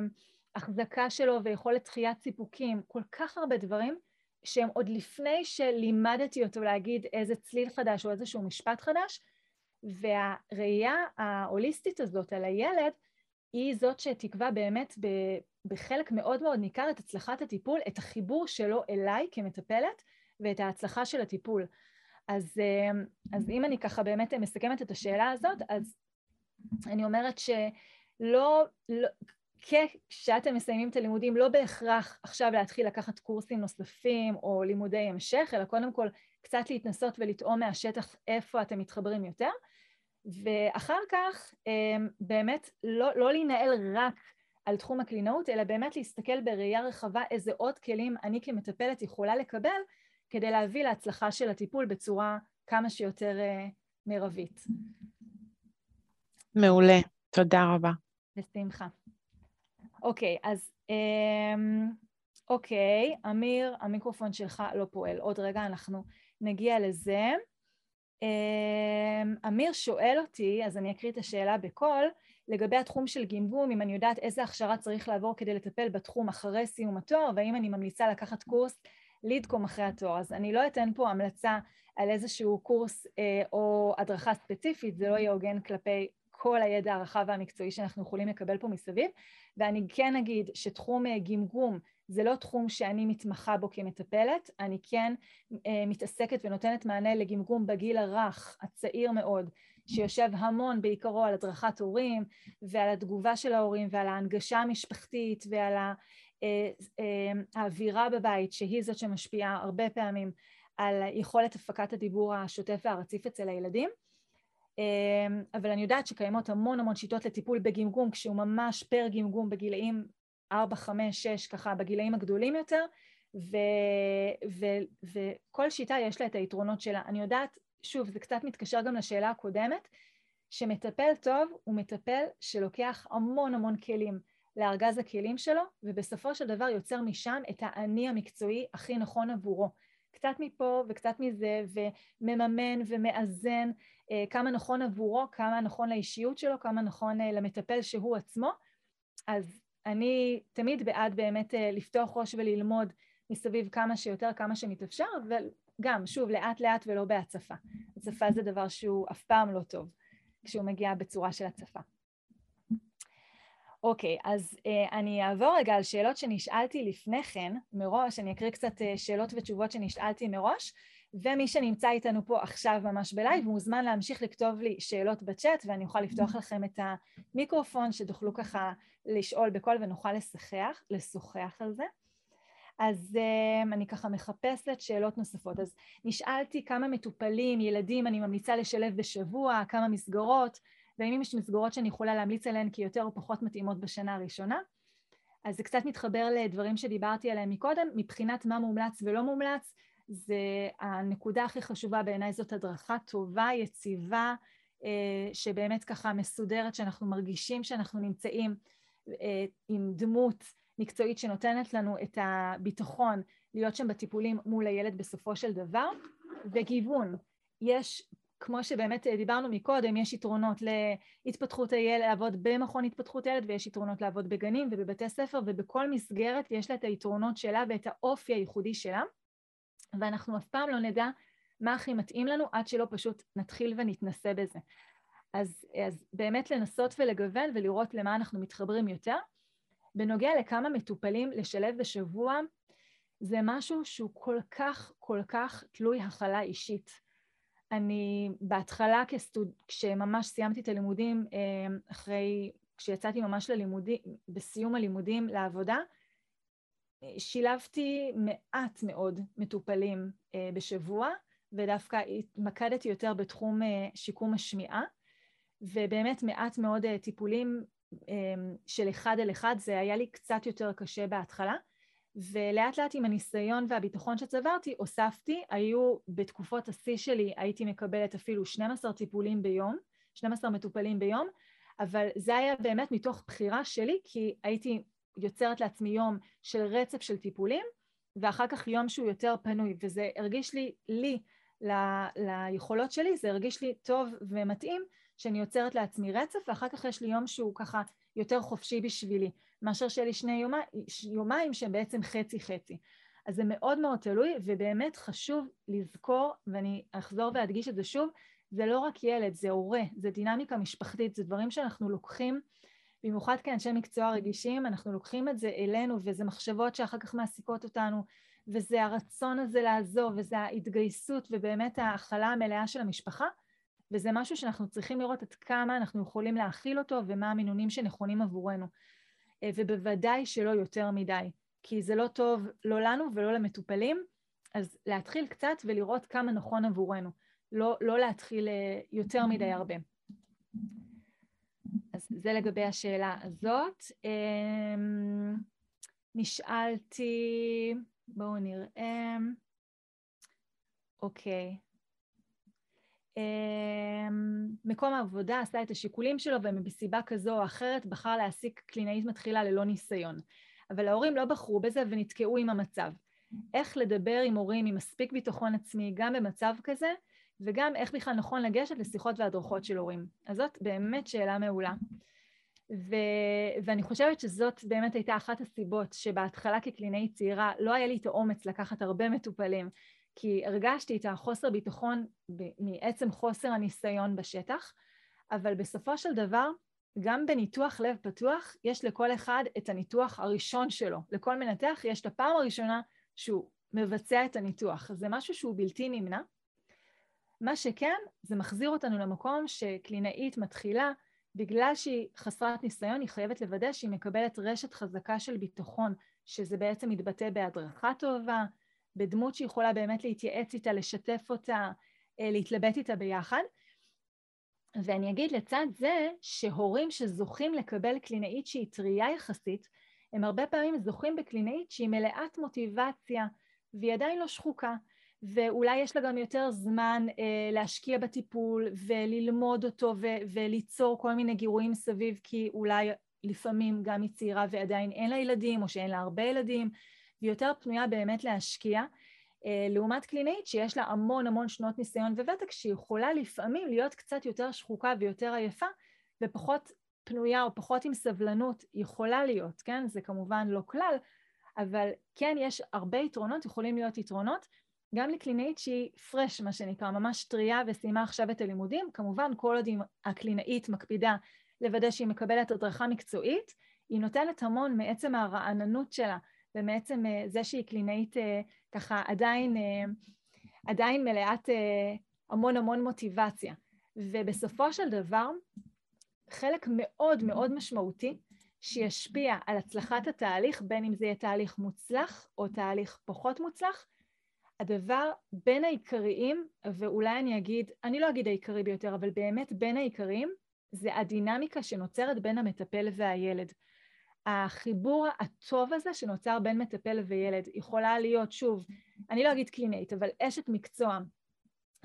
החזקה שלו ויכולת דחיית סיפוקים, כל כך הרבה דברים שהם עוד לפני שלימדתי אותו להגיד איזה צליל חדש או איזשהו משפט חדש, והראייה ההוליסטית הזאת על הילד היא זאת שתקבע באמת בחלק מאוד מאוד ניכר את הצלחת הטיפול, את החיבור שלו אליי כמטפלת ואת ההצלחה של הטיפול. אז, אה, אז אם אני ככה באמת מסכמת את השאלה הזאת, אז אני אומרת שלא, לא, כשאתם מסיימים את הלימודים, לא בהכרח עכשיו להתחיל לקחת קורסים נוספים או לימודי המשך, אלא קודם כל קצת להתנסות ולטעום מהשטח איפה אתם מתחברים יותר, ואחר כך אמ, באמת לא, לא להינעל רק על תחום הקלינאות, אלא באמת להסתכל בראייה רחבה איזה עוד כלים אני כמטפלת יכולה לקבל כדי להביא להצלחה של הטיפול בצורה כמה שיותר uh, מרבית. מעולה, תודה רבה. בשמחה. אוקיי, אז um, אוקיי, אמיר, המיקרופון שלך לא פועל. עוד רגע אנחנו נגיע לזה. Um, אמיר שואל אותי, אז אני אקריא את השאלה בקול, לגבי התחום של גמגום, אם אני יודעת איזה הכשרה צריך לעבור כדי לטפל בתחום אחרי סיום התואר, והאם אני ממליצה לקחת קורס לידקום אחרי התואר. אז אני לא אתן פה המלצה על איזשהו קורס אה, או הדרכה ספציפית, זה לא יהיה הוגן כלפי כל הידע הרחב והמקצועי שאנחנו יכולים לקבל פה מסביב, ואני כן אגיד שתחום אה, גמגום זה לא תחום שאני מתמחה בו כמטפלת, אני כן אה, מתעסקת ונותנת מענה לגמגום בגיל הרך, הצעיר מאוד, שיושב המון בעיקרו על הדרכת הורים ועל התגובה של ההורים ועל ההנגשה המשפחתית ועל אה, אה, האווירה בבית שהיא זאת שמשפיעה הרבה פעמים על יכולת הפקת הדיבור השוטף והרציף אצל הילדים. אה, אבל אני יודעת שקיימות המון המון שיטות לטיפול בגמגום כשהוא ממש פר גמגום בגילאים 4, 5, 6, ככה בגילאים הגדולים יותר, ו, ו, וכל שיטה יש לה את היתרונות שלה. אני יודעת, שוב, זה קצת מתקשר גם לשאלה הקודמת, שמטפל טוב הוא מטפל שלוקח המון המון כלים לארגז הכלים שלו, ובסופו של דבר יוצר משם את האני המקצועי הכי נכון עבורו. קצת מפה וקצת מזה, ומממן ומאזן אה, כמה נכון עבורו, כמה נכון לאישיות שלו, כמה נכון אה, למטפל שהוא עצמו. אז אני תמיד בעד באמת אה, לפתוח ראש וללמוד מסביב כמה שיותר, כמה שמתאפשר, וגם, שוב, לאט לאט ולא בהצפה. הצפה זה דבר שהוא אף פעם לא טוב, כשהוא מגיע בצורה של הצפה. אוקיי, אז אה, אני אעבור רגע על שאלות שנשאלתי לפני כן, מראש, אני אקריא קצת אה, שאלות ותשובות שנשאלתי מראש, ומי שנמצא איתנו פה עכשיו ממש בלייב מוזמן להמשיך לכתוב לי שאלות בצ'אט ואני אוכל לפתוח לכם את המיקרופון שתוכלו ככה לשאול בקול ונוכל לשחח, לשוחח על זה. אז um, אני ככה מחפשת שאלות נוספות. אז נשאלתי כמה מטופלים, ילדים, אני ממליצה לשלב בשבוע, כמה מסגרות, והאם יש מסגרות שאני יכולה להמליץ עליהן כי יותר או פחות מתאימות בשנה הראשונה. אז זה קצת מתחבר לדברים שדיברתי עליהם מקודם, מבחינת מה מומלץ ולא מומלץ, זה הנקודה הכי חשובה בעיניי זאת הדרכה טובה, יציבה, אה, שבאמת ככה מסודרת, שאנחנו מרגישים שאנחנו נמצאים אה, עם דמות מקצועית שנותנת לנו את הביטחון להיות שם בטיפולים מול הילד בסופו של דבר, וגיוון. יש, כמו שבאמת דיברנו מקודם, יש יתרונות להתפתחות הילד, לעבוד במכון התפתחות הילד, ויש יתרונות לעבוד בגנים ובבתי ספר, ובכל מסגרת יש לה את היתרונות שלה ואת האופי הייחודי שלה. ואנחנו אף פעם לא נדע מה הכי מתאים לנו עד שלא פשוט נתחיל ונתנסה בזה. אז, אז באמת לנסות ולגוון ולראות למה אנחנו מתחברים יותר. בנוגע לכמה מטופלים לשלב בשבוע, זה משהו שהוא כל כך כל כך תלוי הכלה אישית. אני בהתחלה כסטוד... כשממש סיימתי את הלימודים, אה, אחרי, כשיצאתי ממש ללימודים, בסיום הלימודים לעבודה, שילבתי מעט מאוד מטופלים אה, בשבוע, ודווקא התמקדתי יותר בתחום אה, שיקום השמיעה, ובאמת מעט מאוד אה, טיפולים של אחד אל אחד, זה היה לי קצת יותר קשה בהתחלה, ולאט לאט עם הניסיון והביטחון שצברתי, הוספתי, היו בתקופות השיא שלי, הייתי מקבלת אפילו 12 טיפולים ביום, 12 מטופלים ביום, אבל זה היה באמת מתוך בחירה שלי, כי הייתי יוצרת לעצמי יום של רצף של טיפולים, ואחר כך יום שהוא יותר פנוי, וזה הרגיש לי, לי, ל- ליכולות שלי, זה הרגיש לי טוב ומתאים שאני יוצרת לעצמי רצף, ואחר כך יש לי יום שהוא ככה יותר חופשי בשבילי, מאשר שיהיה לי שני יומי, יומיים שהם בעצם חצי-חצי. אז זה מאוד מאוד תלוי, ובאמת חשוב לזכור, ואני אחזור ואדגיש את זה שוב, זה לא רק ילד, זה הורה, זה דינמיקה משפחתית, זה דברים שאנחנו לוקחים, במיוחד כאנשי מקצוע רגישים, אנחנו לוקחים את זה אלינו, וזה מחשבות שאחר כך מעסיקות אותנו, וזה הרצון הזה לעזוב, וזה ההתגייסות, ובאמת ההכלה המלאה של המשפחה, וזה משהו שאנחנו צריכים לראות עד כמה אנחנו יכולים להכיל אותו, ומה המינונים שנכונים עבורנו. אה, ובוודאי שלא יותר מדי, כי זה לא טוב לא לנו ולא למטופלים, אז להתחיל קצת ולראות כמה נכון עבורנו. לא, לא להתחיל אה, יותר מדי הרבה. אז זה לגבי השאלה הזאת. אמ, נשאלתי, בואו נראה, אוקיי. אמ, מקום העבודה עשה את השיקולים שלו ומסיבה כזו או אחרת בחר להעסיק קלינאית מתחילה ללא ניסיון. אבל ההורים לא בחרו בזה ונתקעו עם המצב. איך לדבר עם הורים עם מספיק ביטחון עצמי גם במצב כזה, וגם איך בכלל נכון לגשת לשיחות והדרכות של הורים. אז זאת באמת שאלה מעולה. ו... ואני חושבת שזאת באמת הייתה אחת הסיבות שבהתחלה כקלינאית צעירה לא היה לי את האומץ לקחת הרבה מטופלים, כי הרגשתי את החוסר ביטחון מעצם חוסר הניסיון בשטח, אבל בסופו של דבר, גם בניתוח לב פתוח, יש לכל אחד את הניתוח הראשון שלו. לכל מנתח יש את הפעם הראשונה שהוא מבצע את הניתוח. זה משהו שהוא בלתי נמנע, מה שכן, זה מחזיר אותנו למקום שקלינאית מתחילה, בגלל שהיא חסרת ניסיון, היא חייבת לוודא שהיא מקבלת רשת חזקה של ביטחון, שזה בעצם מתבטא בהדרכה טובה, בדמות שיכולה באמת להתייעץ איתה, לשתף אותה, אה, להתלבט איתה ביחד. ואני אגיד לצד זה שהורים שזוכים לקבל קלינאית שהיא טרייה יחסית, הם הרבה פעמים זוכים בקלינאית שהיא מלאת מוטיבציה והיא עדיין לא שחוקה. ואולי יש לה גם יותר זמן אה, להשקיע בטיפול וללמוד אותו ו- וליצור כל מיני גירויים סביב, כי אולי לפעמים גם היא צעירה ועדיין אין לה ילדים, או שאין לה הרבה ילדים, והיא יותר פנויה באמת להשקיע. אה, לעומת קלינאית שיש לה המון המון שנות ניסיון וותק, שיכולה לפעמים להיות קצת יותר שחוקה ויותר עייפה, ופחות פנויה או פחות עם סבלנות, יכולה להיות, כן? זה כמובן לא כלל, אבל כן יש הרבה יתרונות, יכולים להיות יתרונות, גם לקלינאית שהיא פרש, מה שנקרא, ממש טריה וסיימה עכשיו את הלימודים, כמובן כל עוד הקלינאית מקפידה לוודא שהיא מקבלת הדרכה מקצועית, היא נותנת המון מעצם הרעננות שלה ומעצם אה, זה שהיא קלינאית אה, ככה עדיין, אה, עדיין מלאת המון המון מוטיבציה. ובסופו של דבר, חלק מאוד מאוד משמעותי שישפיע על הצלחת התהליך, בין אם זה יהיה תהליך מוצלח או תהליך פחות מוצלח, הדבר בין העיקריים, ואולי אני אגיד, אני לא אגיד העיקרי ביותר, אבל באמת בין העיקריים, זה הדינמיקה שנוצרת בין המטפל והילד. החיבור הטוב הזה שנוצר בין מטפל וילד יכולה להיות, שוב, אני לא אגיד קלינאית, אבל אשת מקצוע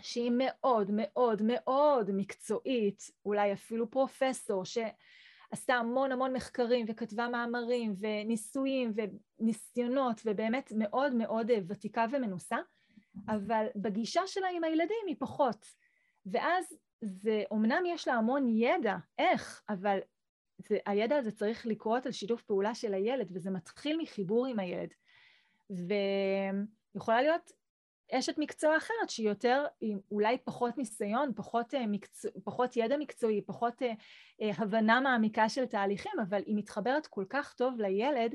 שהיא מאוד מאוד מאוד מקצועית, אולי אפילו פרופסור, שעשתה המון המון מחקרים וכתבה מאמרים וניסויים וניסיונות ובאמת מאוד מאוד ותיקה ומנוסה, אבל בגישה שלה עם הילדים היא פחות. ואז זה, אמנם יש לה המון ידע, איך, אבל זה, הידע הזה צריך לקרות על שיתוף פעולה של הילד, וזה מתחיל מחיבור עם הילד. ויכולה להיות אשת מקצוע אחרת שהיא יותר, עם אולי פחות ניסיון, פחות, אה, מקצוע, פחות ידע מקצועי, פחות אה, אה, הבנה מעמיקה של תהליכים, אבל היא מתחברת כל כך טוב לילד,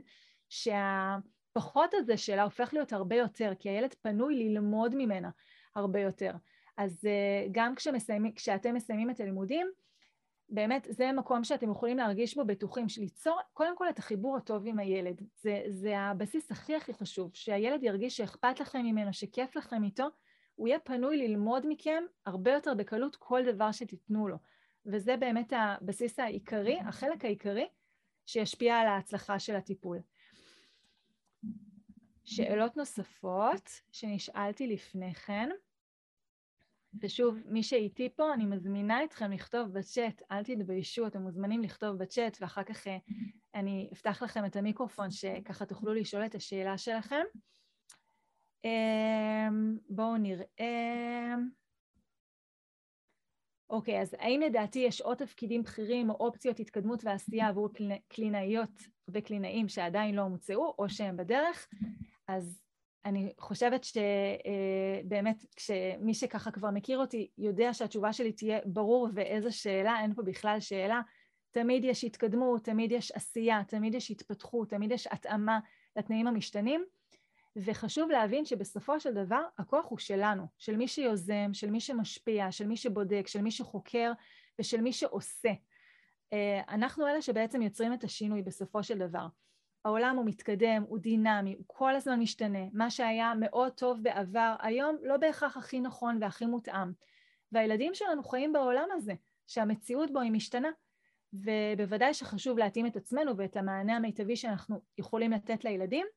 שהפחות הזה שלה הופך להיות הרבה יותר, כי הילד פנוי ללמוד ממנה הרבה יותר. אז גם כשמסיימים, כשאתם מסיימים את הלימודים, באמת זה מקום שאתם יכולים להרגיש בו בטוחים, ליצור קודם כל את החיבור הטוב עם הילד. זה, זה הבסיס הכי הכי חשוב, שהילד ירגיש שאכפת לכם ממנו, שכיף לכם איתו, הוא יהיה פנוי ללמוד מכם הרבה יותר בקלות כל דבר שתיתנו לו. וזה באמת הבסיס העיקרי, החלק העיקרי, שישפיע על ההצלחה של הטיפול. שאלות נוספות שנשאלתי לפני כן. ושוב, מי שאיתי פה, אני מזמינה אתכם לכתוב בצ'אט, אל תתביישו, אתם מוזמנים לכתוב בצ'אט, ואחר כך אה, אני אפתח לכם את המיקרופון, שככה תוכלו לשאול את השאלה שלכם. אמ, בואו נראה. אוקיי, אז האם לדעתי יש עוד תפקידים בכירים או אופציות התקדמות ועשייה עבור קלינאיות וקלינאים שעדיין לא הומצאו או שהם בדרך? אז אני חושבת שבאמת כשמי שככה כבר מכיר אותי יודע שהתשובה שלי תהיה ברור ואיזה שאלה, אין פה בכלל שאלה. תמיד יש התקדמות, תמיד יש עשייה, תמיד יש התפתחות, תמיד יש התאמה לתנאים המשתנים. וחשוב להבין שבסופו של דבר הכוח הוא שלנו, של מי שיוזם, של מי שמשפיע, של מי שבודק, של מי שחוקר ושל מי שעושה. אה, אנחנו אלה שבעצם יוצרים את השינוי בסופו של דבר. העולם הוא מתקדם, הוא דינמי, הוא כל הזמן משתנה. מה שהיה מאוד טוב בעבר, היום לא בהכרח הכי נכון והכי מותאם. והילדים שלנו חיים בעולם הזה, שהמציאות בו היא משתנה. ובוודאי שחשוב להתאים את עצמנו ואת המענה המיטבי שאנחנו יכולים לתת לילדים,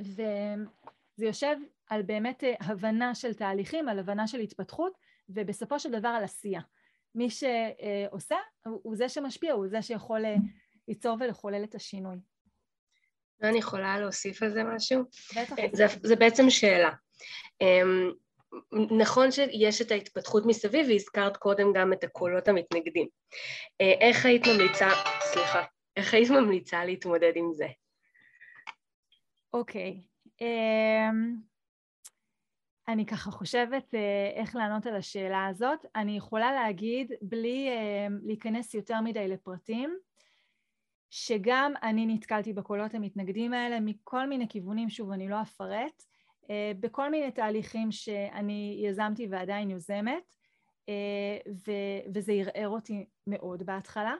וזה יושב על באמת אה, הבנה של תהליכים, על הבנה של התפתחות, ובסופו של דבר על עשייה. מי שעושה הוא זה שמשפיע, הוא זה שיכול אה, ליצור ולחולל את השינוי. אני יכולה להוסיף על זה משהו? בטח. אה, זה, זה בעצם שאלה. אמ, נכון שיש את ההתפתחות מסביב, והזכרת קודם גם את הקולות המתנגדים. איך היית ממליצה, סליחה, איך היית ממליצה להתמודד עם זה? אוקיי. אמ, אני ככה חושבת אה, איך לענות על השאלה הזאת. אני יכולה להגיד, בלי להיכנס יותר מדי לפרטים, שגם אני נתקלתי בקולות המתנגדים האלה מכל מיני כיוונים, שוב, אני לא אפרט, אה, בכל מיני תהליכים שאני יזמתי ועדיין יוזמת, אה, וזה ערער אותי מאוד בהתחלה,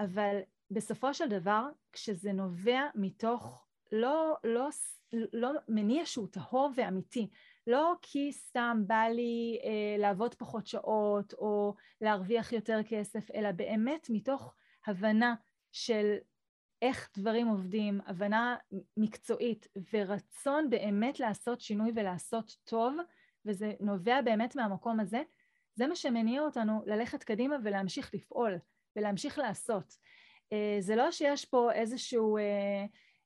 אבל בסופו של דבר, כשזה נובע מתוך לא, לא, לא מניע שהוא טהור ואמיתי, לא כי סתם בא לי אה, לעבוד פחות שעות או להרוויח יותר כסף, אלא באמת מתוך הבנה של איך דברים עובדים, הבנה מקצועית ורצון באמת לעשות שינוי ולעשות טוב, וזה נובע באמת מהמקום הזה, זה מה שמניע אותנו ללכת קדימה ולהמשיך לפעול ולהמשיך לעשות. אה, זה לא שיש פה איזשהו אה,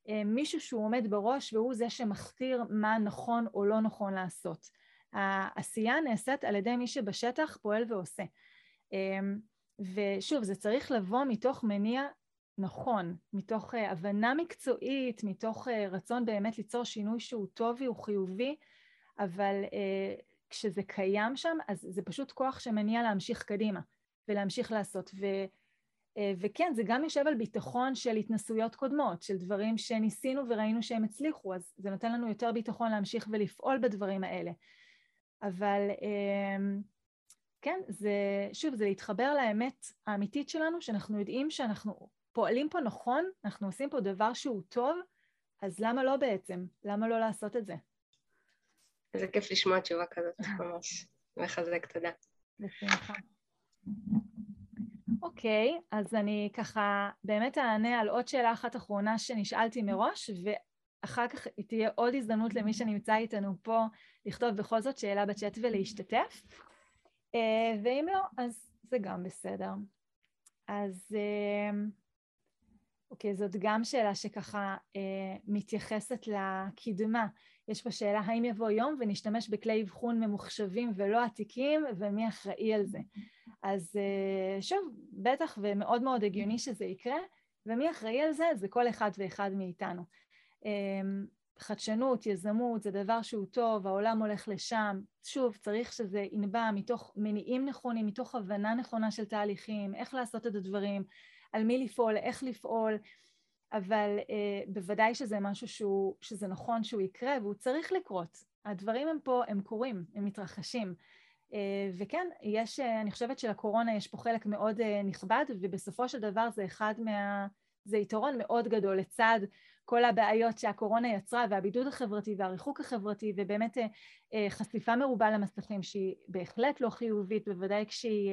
אה, מישהו שהוא עומד בראש והוא זה שמכתיר מה נכון או לא נכון לעשות. העשייה נעשית על ידי מי שבשטח פועל ועושה. ושוב, זה צריך לבוא מתוך מניע נכון, מתוך אה, הבנה מקצועית, מתוך אה, רצון באמת ליצור שינוי שהוא טוב והוא חיובי, אבל כשזה קיים שם, אז זה פשוט כוח שמניע להמשיך קדימה ולהמשיך לעשות. ו... אה, וכן, זה גם יושב על ביטחון של התנסויות קודמות, של דברים שניסינו וראינו שהם הצליחו, אז זה נותן לנו יותר ביטחון להמשיך ולפעול בדברים האלה. אבל אמ, כן, זה, שוב, זה להתחבר לאמת האמיתית שלנו, שאנחנו יודעים שאנחנו פועלים פה נכון, אנחנו עושים פה דבר שהוא טוב, אז למה לא בעצם? למה לא לעשות את זה? איזה כיף לשמוע תשובה כזאת, ממש מחזק, תודה. בשמחה. אוקיי, אז אני ככה באמת אענה על עוד שאלה אחת אחרונה שנשאלתי מראש, ואחר כך תהיה עוד הזדמנות למי שנמצא איתנו פה לכתוב בכל זאת שאלה בצ'אט ולהשתתף, אה, ואם לא, אז זה גם בסדר. אז אה, אוקיי, זאת גם שאלה שככה אה, מתייחסת לקדמה. יש פה שאלה האם יבוא יום ונשתמש בכלי אבחון ממוחשבים ולא עתיקים, ומי אחראי על זה. אז אה, שוב, בטח ומאוד מאוד הגיוני שזה יקרה, ומי אחראי על זה? זה כל אחד ואחד מאיתנו. אמ, חדשנות, יזמות, זה דבר שהוא טוב, העולם הולך לשם. שוב, צריך שזה ינבע מתוך מניעים נכונים, מתוך הבנה נכונה של תהליכים, איך לעשות את הדברים, על מי לפעול, איך לפעול, אבל אה, בוודאי שזה משהו שהוא, שזה נכון שהוא יקרה והוא צריך לקרות. הדברים הם פה, הם קורים, הם מתרחשים. אה, וכן, יש, אה, אני חושבת שלקורונה יש פה חלק מאוד אה, נכבד, ובסופו של דבר זה אחד מה... זה יתרון מאוד גדול לצד כל הבעיות שהקורונה יצרה והבידוד החברתי והריחוק החברתי ובאמת חשיפה מרובה למסכים שהיא בהחלט לא חיובית, בוודאי כשהיא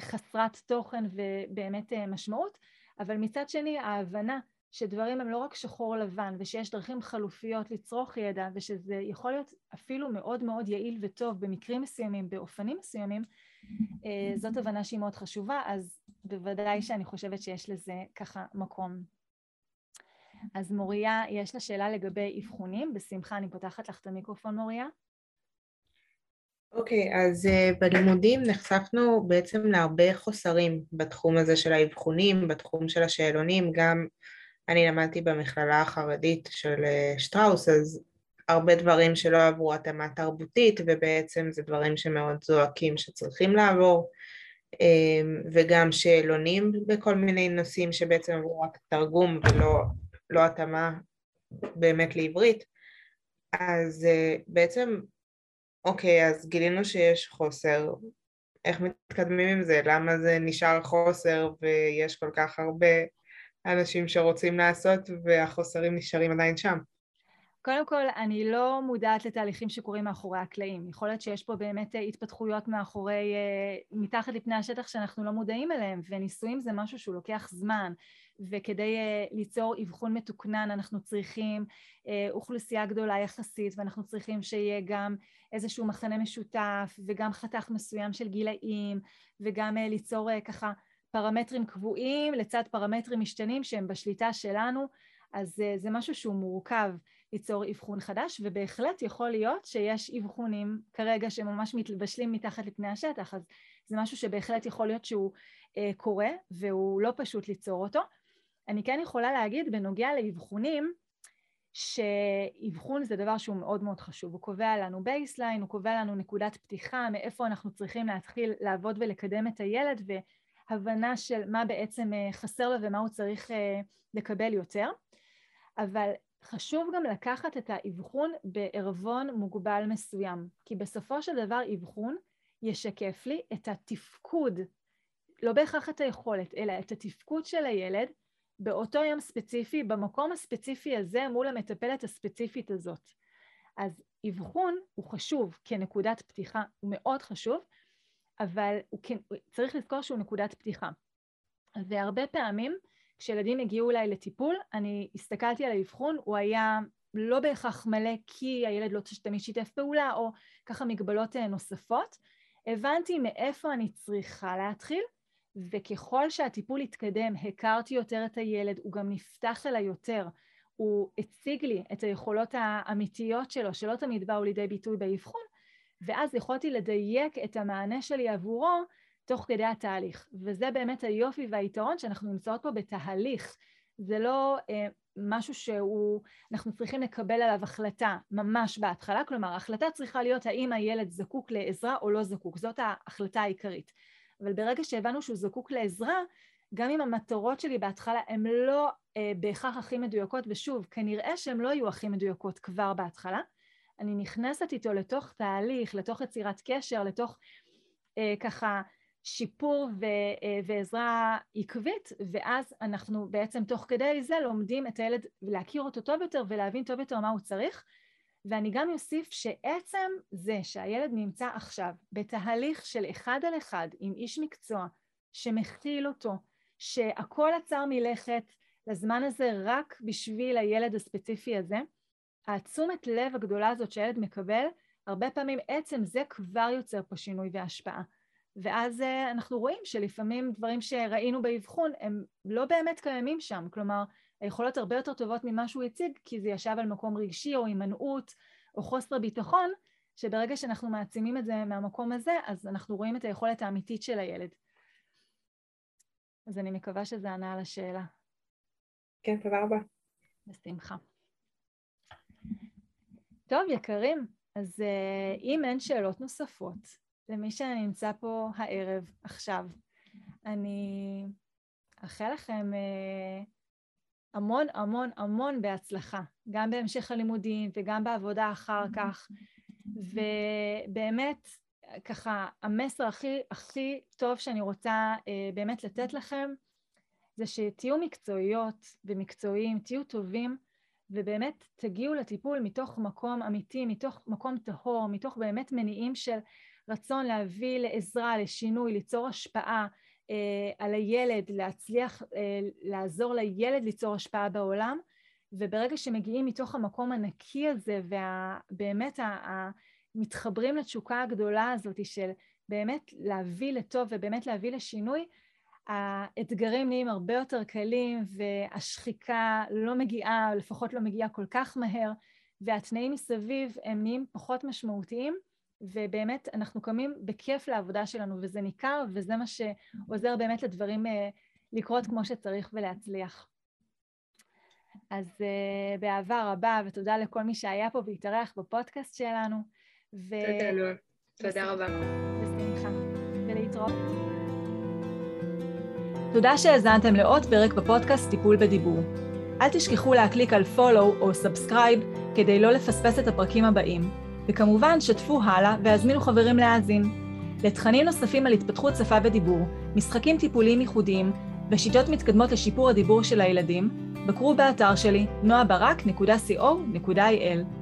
חסרת תוכן ובאמת משמעות, אבל מצד שני ההבנה שדברים הם לא רק שחור לבן ושיש דרכים חלופיות לצרוך ידע ושזה יכול להיות אפילו מאוד מאוד יעיל וטוב במקרים מסוימים, באופנים מסוימים, אה, זאת הבנה שהיא מאוד חשובה, אז בוודאי שאני חושבת שיש לזה ככה מקום. אז מוריה, יש לה שאלה לגבי אבחונים, בשמחה אני פותחת לך את המיקרופון מוריה. אוקיי, okay, אז uh, בלימודים נחשפנו בעצם להרבה חוסרים בתחום הזה של האבחונים, בתחום של השאלונים, גם אני למדתי במכללה החרדית של uh, שטראוס, אז הרבה דברים שלא עברו התאמה תרבותית, ובעצם זה דברים שמאוד זועקים שצריכים לעבור, uh, וגם שאלונים בכל מיני נושאים שבעצם עברו רק תרגום ולא לא התאמה באמת לעברית. אז uh, בעצם אוקיי, אז גילינו שיש חוסר. איך מתקדמים עם זה? למה זה נשאר חוסר ויש כל כך הרבה אנשים שרוצים לעשות והחוסרים נשארים עדיין שם? קודם כל, אני לא מודעת לתהליכים שקורים מאחורי הקלעים. יכול להיות שיש פה באמת התפתחויות מאחורי, אה, מתחת לפני השטח שאנחנו לא מודעים אליהם, וניסויים זה משהו שהוא לוקח זמן. וכדי uh, ליצור אבחון מתוקנן אנחנו צריכים uh, אוכלוסייה גדולה יחסית ואנחנו צריכים שיהיה גם איזשהו מחנה משותף וגם חתך מסוים של גילאים וגם uh, ליצור ככה פרמטרים קבועים לצד פרמטרים משתנים שהם בשליטה שלנו. אז זה משהו שהוא מורכב ליצור אבחון חדש ובהחלט יכול להיות שיש אבחונים כרגע שממש מתבשלים מתחת לפני השטח. אז זה משהו שבהחלט יכול להיות שהוא קורה והוא לא פשוט ליצור אותו אני כן יכולה להגיד בנוגע לאבחונים, שאבחון זה דבר שהוא מאוד מאוד חשוב, הוא קובע לנו baseline, הוא קובע לנו נקודת פתיחה, מאיפה אנחנו צריכים להתחיל לעבוד ולקדם את הילד והבנה של מה בעצם אה, חסר לו ומה הוא צריך אה, לקבל יותר, אבל חשוב גם לקחת את האבחון בערבון מוגבל מסוים, כי בסופו של דבר אבחון ישקף לי את התפקוד, לא בהכרח את היכולת, אלא את התפקוד של הילד באותו יום ספציפי, במקום הספציפי הזה מול המטפלת הספציפית הזאת. אז אבחון הוא חשוב כנקודת פתיחה, הוא מאוד חשוב, אבל הוא כן, צריך לזכור שהוא נקודת פתיחה. והרבה פעמים כשילדים הגיעו אליי לטיפול, אני הסתכלתי על האבחון, הוא היה לא בהכרח מלא כי הילד לא תמיד שיתף פעולה או ככה מגבלות אה, נוספות, הבנתי מאיפה אני צריכה להתחיל וככל שהטיפול התקדם, הכרתי יותר את הילד, הוא גם נפתח אליי יותר, הוא הציג לי את היכולות האמיתיות שלו, שלא תמיד באו לידי ביטוי באבחון, ואז יכולתי לדייק את המענה שלי עבורו תוך כדי התהליך. וזה באמת היופי והיתרון שאנחנו נמצאות פה בתהליך. זה לא אה, משהו שהוא, אנחנו צריכים לקבל עליו החלטה ממש בהתחלה, כלומר ההחלטה צריכה להיות האם הילד זקוק לעזרה או לא זקוק, זאת ההחלטה העיקרית. אבל ברגע שהבנו שהוא זקוק לעזרה, גם אם המטרות שלי בהתחלה הן לא אה, בהכרח הכי מדויקות, ושוב, כנראה שהן לא יהיו הכי מדויקות כבר בהתחלה, אני נכנסת איתו לתוך תהליך, לתוך יצירת קשר, לתוך אה, ככה שיפור ו, אה, ועזרה עקבית, ואז אנחנו בעצם תוך כדי זה לומדים את הילד להכיר אותו טוב יותר ולהבין טוב יותר מה הוא צריך, ואני גם אוסיף שעצם זה שהילד נמצא עכשיו בתהליך של אחד על אחד עם איש מקצוע שמכיל אותו, שהכל עצר מלכת לזמן הזה רק בשביל הילד הספציפי הזה, התשומת לב הגדולה הזאת שהילד מקבל, הרבה פעמים עצם זה כבר יוצר פה שינוי והשפעה. ואז אה, אנחנו רואים שלפעמים דברים שראינו באבחון הם לא באמת קיימים שם, כלומר היכולות הרבה יותר טובות ממה שהוא הציג, כי זה ישב על מקום רגשי או הימנעות או חוסר ביטחון, שברגע שאנחנו מעצימים את זה מהמקום הזה, אז אנחנו רואים את היכולת האמיתית של הילד. אז אני מקווה שזה ענה על השאלה. כן, תודה רבה. בשמחה. טוב, יקרים, אז uh, אם אין שאלות נוספות למי שנמצא פה הערב, עכשיו, אני אאחל לכם uh, המון המון המון בהצלחה, גם בהמשך הלימודים וגם בעבודה אחר כך, ובאמת ככה המסר הכי הכי טוב שאני רוצה אה, באמת לתת לכם זה שתהיו מקצועיות ומקצועיים, תהיו טובים ובאמת תגיעו לטיפול מתוך מקום אמיתי, מתוך מקום טהור, מתוך באמת מניעים של רצון להביא לעזרה, לשינוי, ליצור השפעה, על הילד, להצליח אה, לעזור לילד ליצור השפעה בעולם, וברגע שמגיעים מתוך המקום הנקי הזה ובאמת מתחברים לתשוקה הגדולה הזאת של באמת להביא לטוב ובאמת להביא לשינוי, האתגרים נהיים הרבה יותר קלים והשחיקה לא מגיעה, לפחות לא מגיעה כל כך מהר, והתנאים מסביב הם נהיים פחות משמעותיים, ובאמת אנחנו קמים בכיף לעבודה שלנו וזה ניכר וזה מה שעוזר באמת לדברים אה, לקרות כמו שצריך ולהצליח. אז uh, באהבה רבה ותודה לכל מי שהיה פה והתארח בפודקאסט שלנו. ו... תודה נועה, תודה רבה. בשמחה, ולהתראות. תודה שהאזנתם לעוד פרק בפודקאסט טיפול בדיבור. אל תשכחו להקליק על follow או subscribe כדי לא לפספס את הפרקים הבאים, וכמובן שתפו הלאה והזמינו חברים להאזין. לתכנים נוספים על התפתחות שפה ודיבור, משחקים טיפוליים ייחודיים ושיטות מתקדמות לשיפור הדיבור של הילדים, בקרו באתר שלי noabarak.co.il